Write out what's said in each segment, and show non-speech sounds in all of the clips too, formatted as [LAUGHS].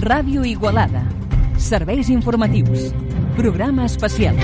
Ràdio Igualada. Serveis informatius. Programa especial.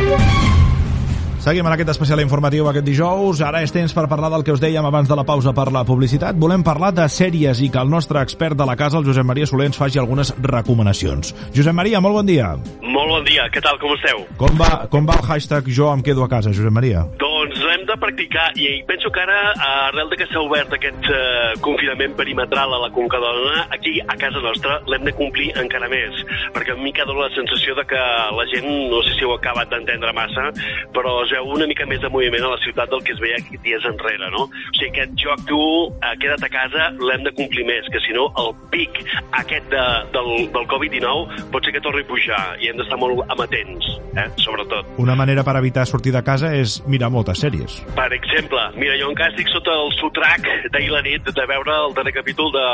Seguim en aquest especial informatiu aquest dijous. Ara és temps per parlar del que us dèiem abans de la pausa per la publicitat. Volem parlar de sèries i que el nostre expert de la casa, el Josep Maria Soler, ens faci algunes recomanacions. Josep Maria, molt bon dia. Molt bon dia, què tal, com esteu? Com va, com va el hashtag jo em quedo a casa, Josep Maria? Doncs l'hem de practicar i penso que ara, arrel de que s'ha obert aquest uh, confinament perimetral a la Conca d'Ona, aquí a casa nostra l'hem de complir encara més, perquè a mi que dona la sensació de que la gent, no sé si ho ha acabat d'entendre massa, però es veu una mica més de moviment a la ciutat del que es veia dies enrere, no? O sigui, aquest joc tu, uh, queda't a casa, l'hem de complir més, que si no el pic aquest de, del, del Covid-19 pot ser que torni a pujar i hem d'estar molt amatents, eh? sobretot. Una manera per evitar sortir de casa és mirar moltes sèries. Per exemple, mira, jo encara estic sota el sotrac d'ahir la nit de veure el darrer capítol de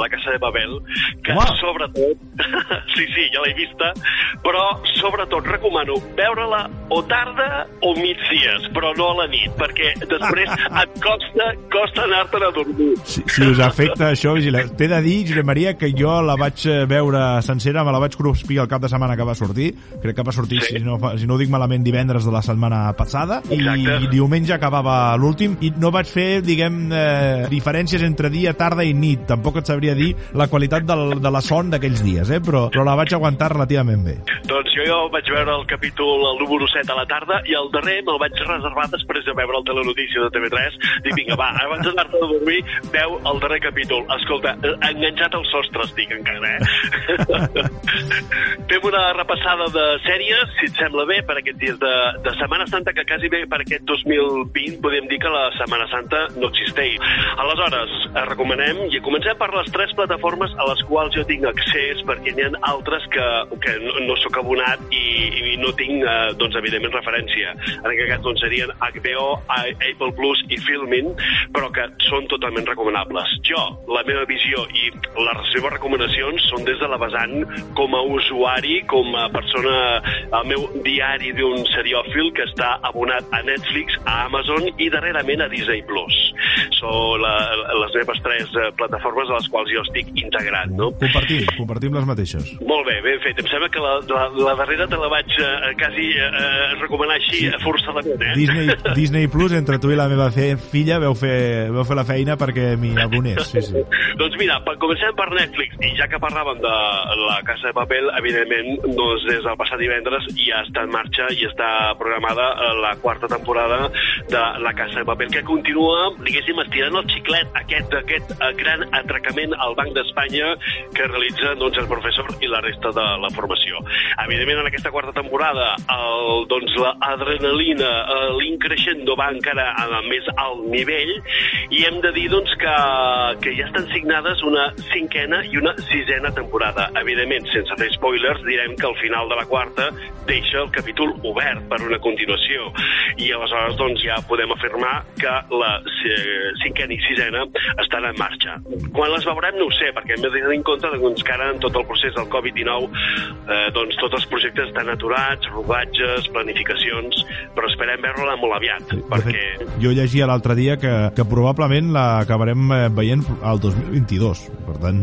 La Casa de Babel, que Home. sobretot... [LAUGHS] sí, sí, ja l'he vista, però sobretot recomano veure-la o tarda o migdies, però no a la nit, perquè després [LAUGHS] et costa, costa anar-te'n a dormir. Si, si us afecta això. T'he de dir, Josep Maria, que jo la vaig eh, veure sencera, me la vaig cruspir el cap de setmana que va sortir. Crec que va sortir, Sí. si, no, si no ho dic malament, divendres de la setmana passada. Exacte. I diumenge acabava l'últim. I no vaig fer, diguem, eh, diferències entre dia, tarda i nit. Tampoc et sabria dir la qualitat del, de la son d'aquells dies, eh? però, però la vaig aguantar relativament bé. Doncs jo, jo vaig veure el capítol, el número 7 a la tarda, i el darrer me'l vaig reservar després de veure el telenotícia de TV3. Dic, vinga, va, abans d'anar-te a dormir, veu el darrer capítol. Escolta, eh, enganxat al sostre estic encara, eh? [LAUGHS] Fem una repassada de sèries, si et sembla bé, per aquests dies de, de Setmana Santa, que quasi bé per aquest 2020 podem dir que la Setmana Santa no existeix. Aleshores, recomanem, i comencem per les tres plataformes a les quals jo tinc accés, perquè n'hi ha altres que, que no, no sóc abonat i, i no tinc, eh, doncs, evidentment, referència. En aquest cas, doncs, serien HBO, Apple Plus i Filmin, però que són totalment recomanables. Jo, la meva visió i les seves recomanacions són des de la vessant com a usuari, com a persona, el meu diari d'un seriòfil que està abonat a Netflix, a Amazon i darrerament a Disney Plus. Són la, les meves tres eh, plataformes a les quals jo estic integrat, no? Compartim, compartim les mateixes. Molt bé, ben fet. Em sembla que la, la, la darrera te la vaig eh, quasi eh, recomanar així, Sí. forçadament, eh? Disney, [LAUGHS] Disney Plus, entre tu i la meva fe, filla, veu fer, veu fer la feina perquè m'hi abonés. Sí, sí. [LAUGHS] Doncs mira, comencem per Netflix, i ja que parlàvem de la Casa de Papel, evidentment, doncs des del passat divendres ja està en marxa i està programada eh, la quarta temporada de la Casa de Papel, que continua, diguéssim, estirant el xiclet aquest d'aquest eh, gran atracament al Banc d'Espanya que realitza doncs, el professor i la resta de la formació. Evidentment, en aquesta quarta temporada, el, doncs, l'adrenalina, eh, l'increixendo va encara a més alt nivell i hem de dir doncs, que, que ja estan signades una cinquena i una sisena temporada. Evidentment, sense fer spoilers, direm que al final de la quarta deixa el capítol obert per una continuació i aleshores doncs, ja podem afirmar que la eh, cinquena i sisena estan en marxa. Quan les veurem no ho sé, perquè hem de tenir en compte doncs, que ara en tot el procés del Covid-19 eh, doncs, tots els projectes estan aturats, rodatges, planificacions, però esperem veure-la molt aviat, De perquè... fet, jo llegia l'altre dia que, que probablement l'acabarem eh, veient al 2022. Per tant,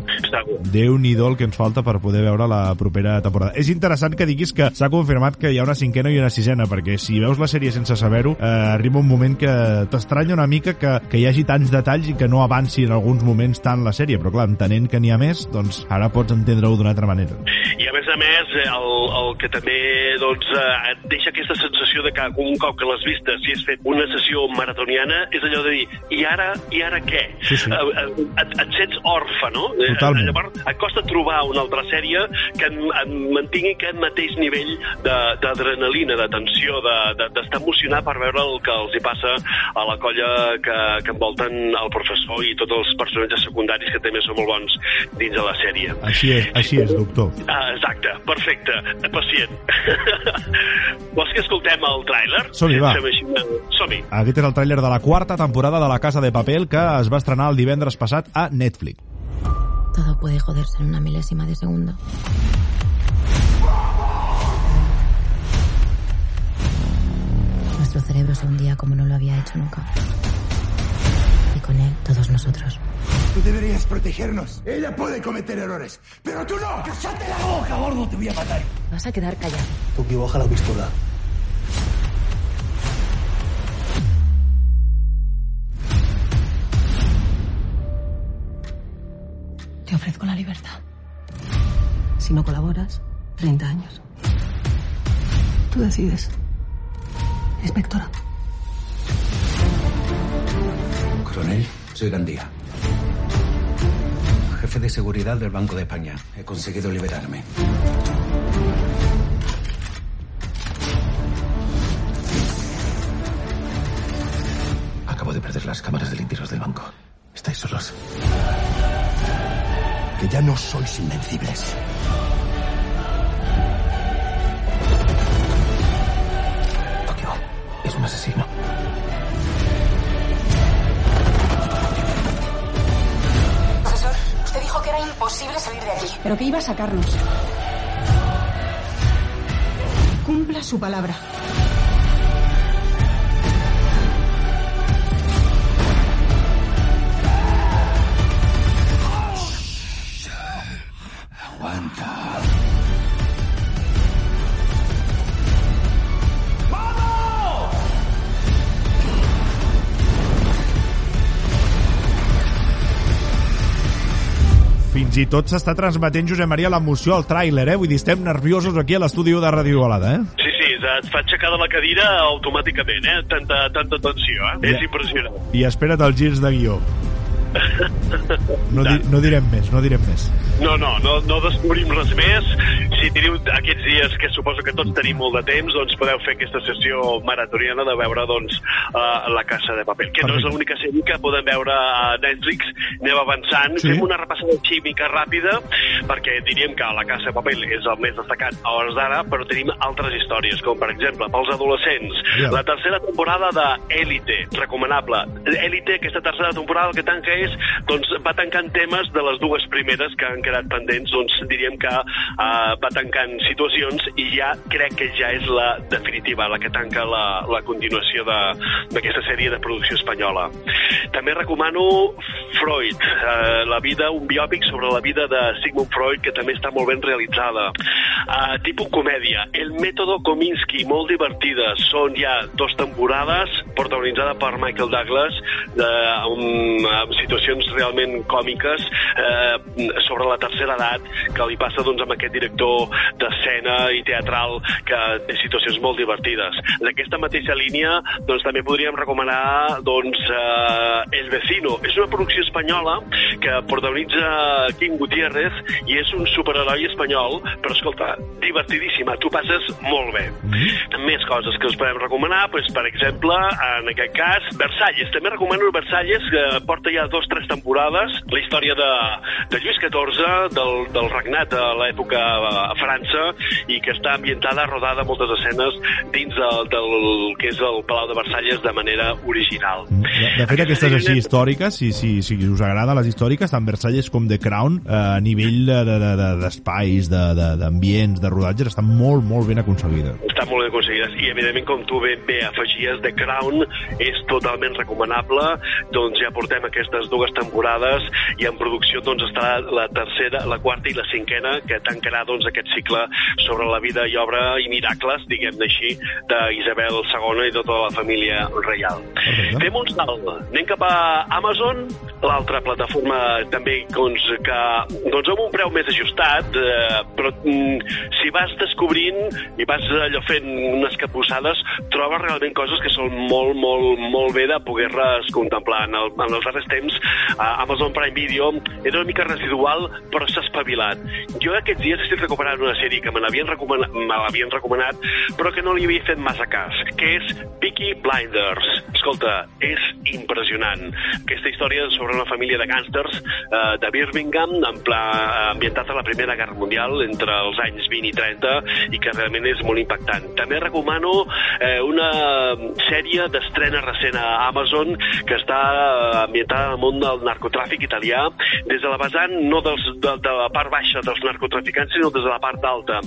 déu-n'hi-do el que ens falta per poder veure la propera temporada. És interessant que diguis que s'ha confirmat que hi ha una cinquena i una sisena, perquè si veus la sèrie sense saber-ho, eh, arriba un moment que t'estranya una mica que, que hi hagi tants detalls i que no avanci en alguns moments tant la sèrie, però clar, entenent que n'hi ha més, doncs ara pots entendre-ho d'una altra manera. I a més a més, eh, el, el que també doncs, eh, et deixa aquesta sensació de que un cop que l'has vista, si has fet una sessió maratoniana, és allò de dir, i ara, i ara què? Sí, sí. Eh, eh, et, et sents orfe, no? Totalment. Llavors, et costa trobar una altra sèrie que en, en mantingui aquest mateix nivell de- d'adrenalina, de, tensió, de- de- d'estar de, emocionat per veure el que els hi passa a la colla que, que envolten el professor i tots els personatges secundaris que també són molt bons dins de la sèrie. Així és, així és, doctor. Ah, exacte, perfecte, [LAUGHS] pacient. [LAUGHS] Vols que escoltem el tràiler? Som-hi, va. Som-hi. Aquest és el tràiler de la quarta temporada de La Casa de Papel que es va estrenar el divendres passat a Netflix. Todo puede joderse en una milésima de segundo. Nuestro cerebro se hundía como no lo había hecho nunca. Y con él, todos nosotros. Tú deberías protegernos. Ella puede cometer errores, pero tú no. ¡Cállate la boca, gordo! Te voy a matar. Vas a quedar callado. Tuki, baja la pistola. Te ofrezco la libertad. Si no colaboras, 30 años. Tú decides. Inspectora. Coronel, soy Gandía. Jefe de seguridad del Banco de España. He conseguido liberarme. Acabo de perder las cámaras de limpios del banco. Estáis solos. Que ya no sois invencibles. Tokio es un asesino. Era imposible salir de aquí. ¿Pero qué iba a sacarnos? Cumpla su palabra. I tot s'està transmetent, Josep Maria, l'emoció al tràiler, eh? Vull dir, estem nerviosos aquí a l'estudi de Ràdio Igualada, eh? Sí, sí, et fa aixecar de la cadira automàticament, eh? Tanta, tanta tensió, eh? Ja. És impressionant. I espera't els girs de guió. No, di no direm més, no direm més. No, no, no, no descobrim res més. Si teniu aquests dies, que suposo que tots tenim molt de temps, doncs podeu fer aquesta sessió maratoniana de veure doncs, uh, La Casa de Paper, que no és Perfecte. l'única sèrie que podem veure a Netflix. Anem avançant, Sí. fem una repassada química ràpida, perquè diríem que La Casa de Paper és el més destacat a hores d'ara, però tenim altres històries, com per exemple, pels adolescents, Ja. la tercera temporada d'Elite, recomanable. Elite, aquesta tercera temporada, el que tanca és, doncs, va tancant temes de les dues primeres que han quedat pendents, doncs diríem que uh, va tancant situacions i ja crec que ja és la definitiva, la que tanca la, la continuació d'aquesta sèrie de producció espanyola. També recomano Freud, uh, la vida, un biòpic sobre la vida de Sigmund Freud, que també està molt ben realitzada. Uh, tipus comèdia, El mètode Kominsky, molt divertida. Són ja dues temporades, protagonitzada per Michael Douglas, de, amb, amb situacions realment còmiques eh, sobre la tercera edat que li passa doncs, amb aquest director d'escena i teatral que té situacions molt divertides. D'aquesta mateixa línia doncs, també podríem recomanar doncs, eh, El Vecino. És una producció espanyola que protagonitza King Gutiérrez i és un superheroi espanyol, però escolta, divertidíssima, tu passes molt bé. Mm. Més coses que us podem recomanar, doncs, per exemple, en aquest cas, Versalles. També recomano Versalles, que porta ja dos tres temporades, la història de, de Lluís XIV, del, del regnat a l'època a França, i que està ambientada, rodada moltes escenes dins del, del que és el Palau de Versalles de manera original. De, de fet, aquestes així històriques, si, si, si us agraden les històriques, tant Versalles com The Crown, eh, a nivell d'espais, de, de, de, de, d'ambients, de rodatges, estan molt, molt ben aconseguides. Estan molt ben aconseguides i evidentment com tu ben bé afegies The Crown és totalment recomanable doncs ja portem aquestes dues temporades i en producció doncs estarà la tercera, la quarta i la cinquena que tancarà doncs aquest cicle sobre la vida i obra i miracles, diguem-ne així d'Isabel II i tota la família reial. Perfecte. Fem un salt, anem cap a Amazon l'altra plataforma també doncs, que doncs amb un preu més ajustat eh, però mm, si vas descobrint i vas allò fent unes capussades trobes realment coses que són molt, molt, molt bé de poder-les contemplar. En, el, en els darrers temps a Amazon Prime Video era una mica residual però s'ha espavilat. Jo aquests dies estic recuperant una sèrie que me l'havien recomanat, recomanat, però que no li havia fet massa cas, que és Peaky Blinders. Escolta, és impressionant. Aquesta història sobre una família de gàngsters eh, de Birmingham, en pla, ambientat a la Primera Guerra Mundial, entre els anys 20 i 30, i que realment és molt impactant. També recomano eh, una sèrie d'estrena recent a Amazon que està ambientada en el món del narcotràfic italià, des de la vessant no dels, de, de la part baixa dels narcotraficants, sinó des de la part alta.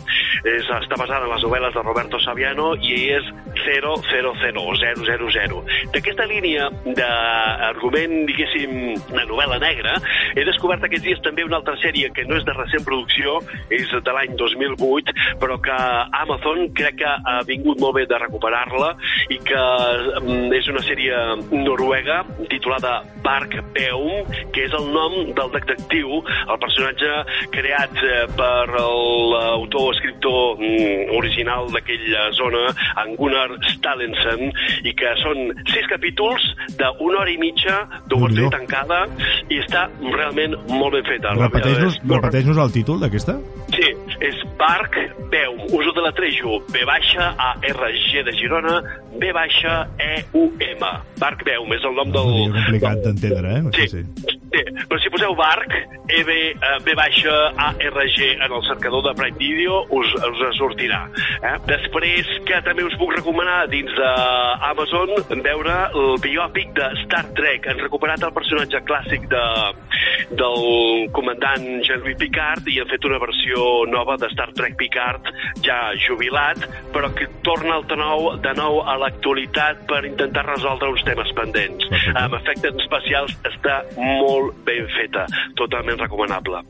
És, està basada en les novel·les de Roberto Saviano i és 000, 000. D'aquesta línia d'argument, diguéssim, de novel·la negra, he descobert aquests dies també una altra sèrie que no és de recent producció, és de l'any 2008, però que Amazon crec que ha vingut molt bé de recuperar-la i que mm, és una sèrie noruega titulada Bark Beum, que és el nom del detectiu, el personatge creat eh, per l'autor escriptor mm, original d'aquella zona, en Gunnar Stalensen, i que són sis capítols d'una hora i mitja d'obertura tancada i està realment molt ben feta. Repeteix-nos repeteix el títol d'aquesta? Sí, és Bark Beum. Us ho deletrejo. B baixa A R G de Girona, B baixa E U M. Bark Beum és el nom del... És complicat d'entendre, eh? Sí, sí. Poseu Bark, e eh, R G en el cercador de Prime Video, us, us sortirà. Eh? Després, que també us puc recomanar dins d'Amazon veure el biòpic de Star Trek. Han recuperat el personatge clàssic de, del comandant Jean-Louis Picard i han fet una versió nova de Star Trek Picard ja jubilat, però que torna el nou, de nou a l'actualitat per intentar resoldre uns temes pendents. Amb efectes especials està molt ben feta, totalment recomanable.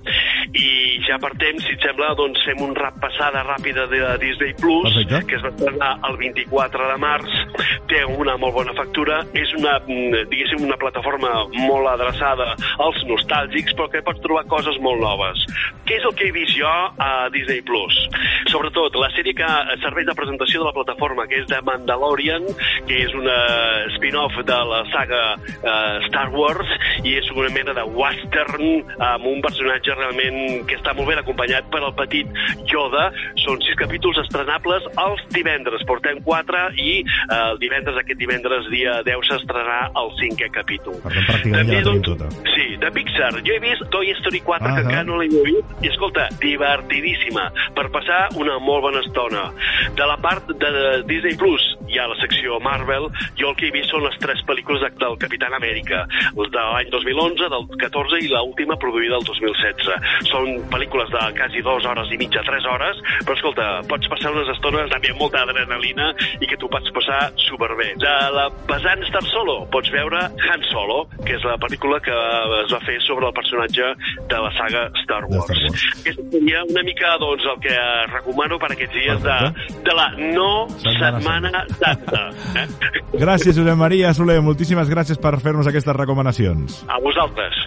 I ja per temps, si et sembla, doncs fem un rap passada ràpida de Disney Plus, Perfecte. que es va estrenar el 24 de març, té una molt bona factura, és una, mm, diguéssim, una plataforma molt adreçada als nostàlgics, però que pots trobar coses molt noves. Què és el que he vist jo a Disney Plus? Sobretot, la sèrie que serveix de presentació de la plataforma, que és de Mandalorian, que és una spin-off de la saga uh, Star Wars, i és una mena de western amb un personatge realment que està molt ben acompanyat per el petit Yoda. Són sis capítols estrenables els divendres. Portem quatre i eh, el divendres, aquest divendres, dia 10, s'estrenarà el cinquè capítol. Per tant, pràcticament ja la tenim tota. Sí, de Pixar. Jo he vist Toy Story 4, Ah, que ah. encara no l'he vist, i escolta, divertidíssima, per passar una molt bona estona. De la part de Disney Plus hi ha la secció Marvel, jo el que he vist són les tres pel·lícules de- del Capitán Amèrica, de l'any 2011, del 14 i l'última produïda el 2016. Són pel·lícules de quasi dues hores i mitja, tres hores, però escolta, pots passar unes estones també amb molta adrenalina i que tu pots passar superbé. De la vessant Star Solo pots veure Han Solo, que és la pel·lícula que es va fer sobre el personatge de la saga Star Wars. Star Wars. Aquesta seria una mica doncs, el que recomano per aquests dies de, Perfecte. de la no Setmana Setmana Santa. Eh? Gràcies, Josep Maria Soler. Moltíssimes gràcies per fer-nos aquestes recomanacions. A vosaltres.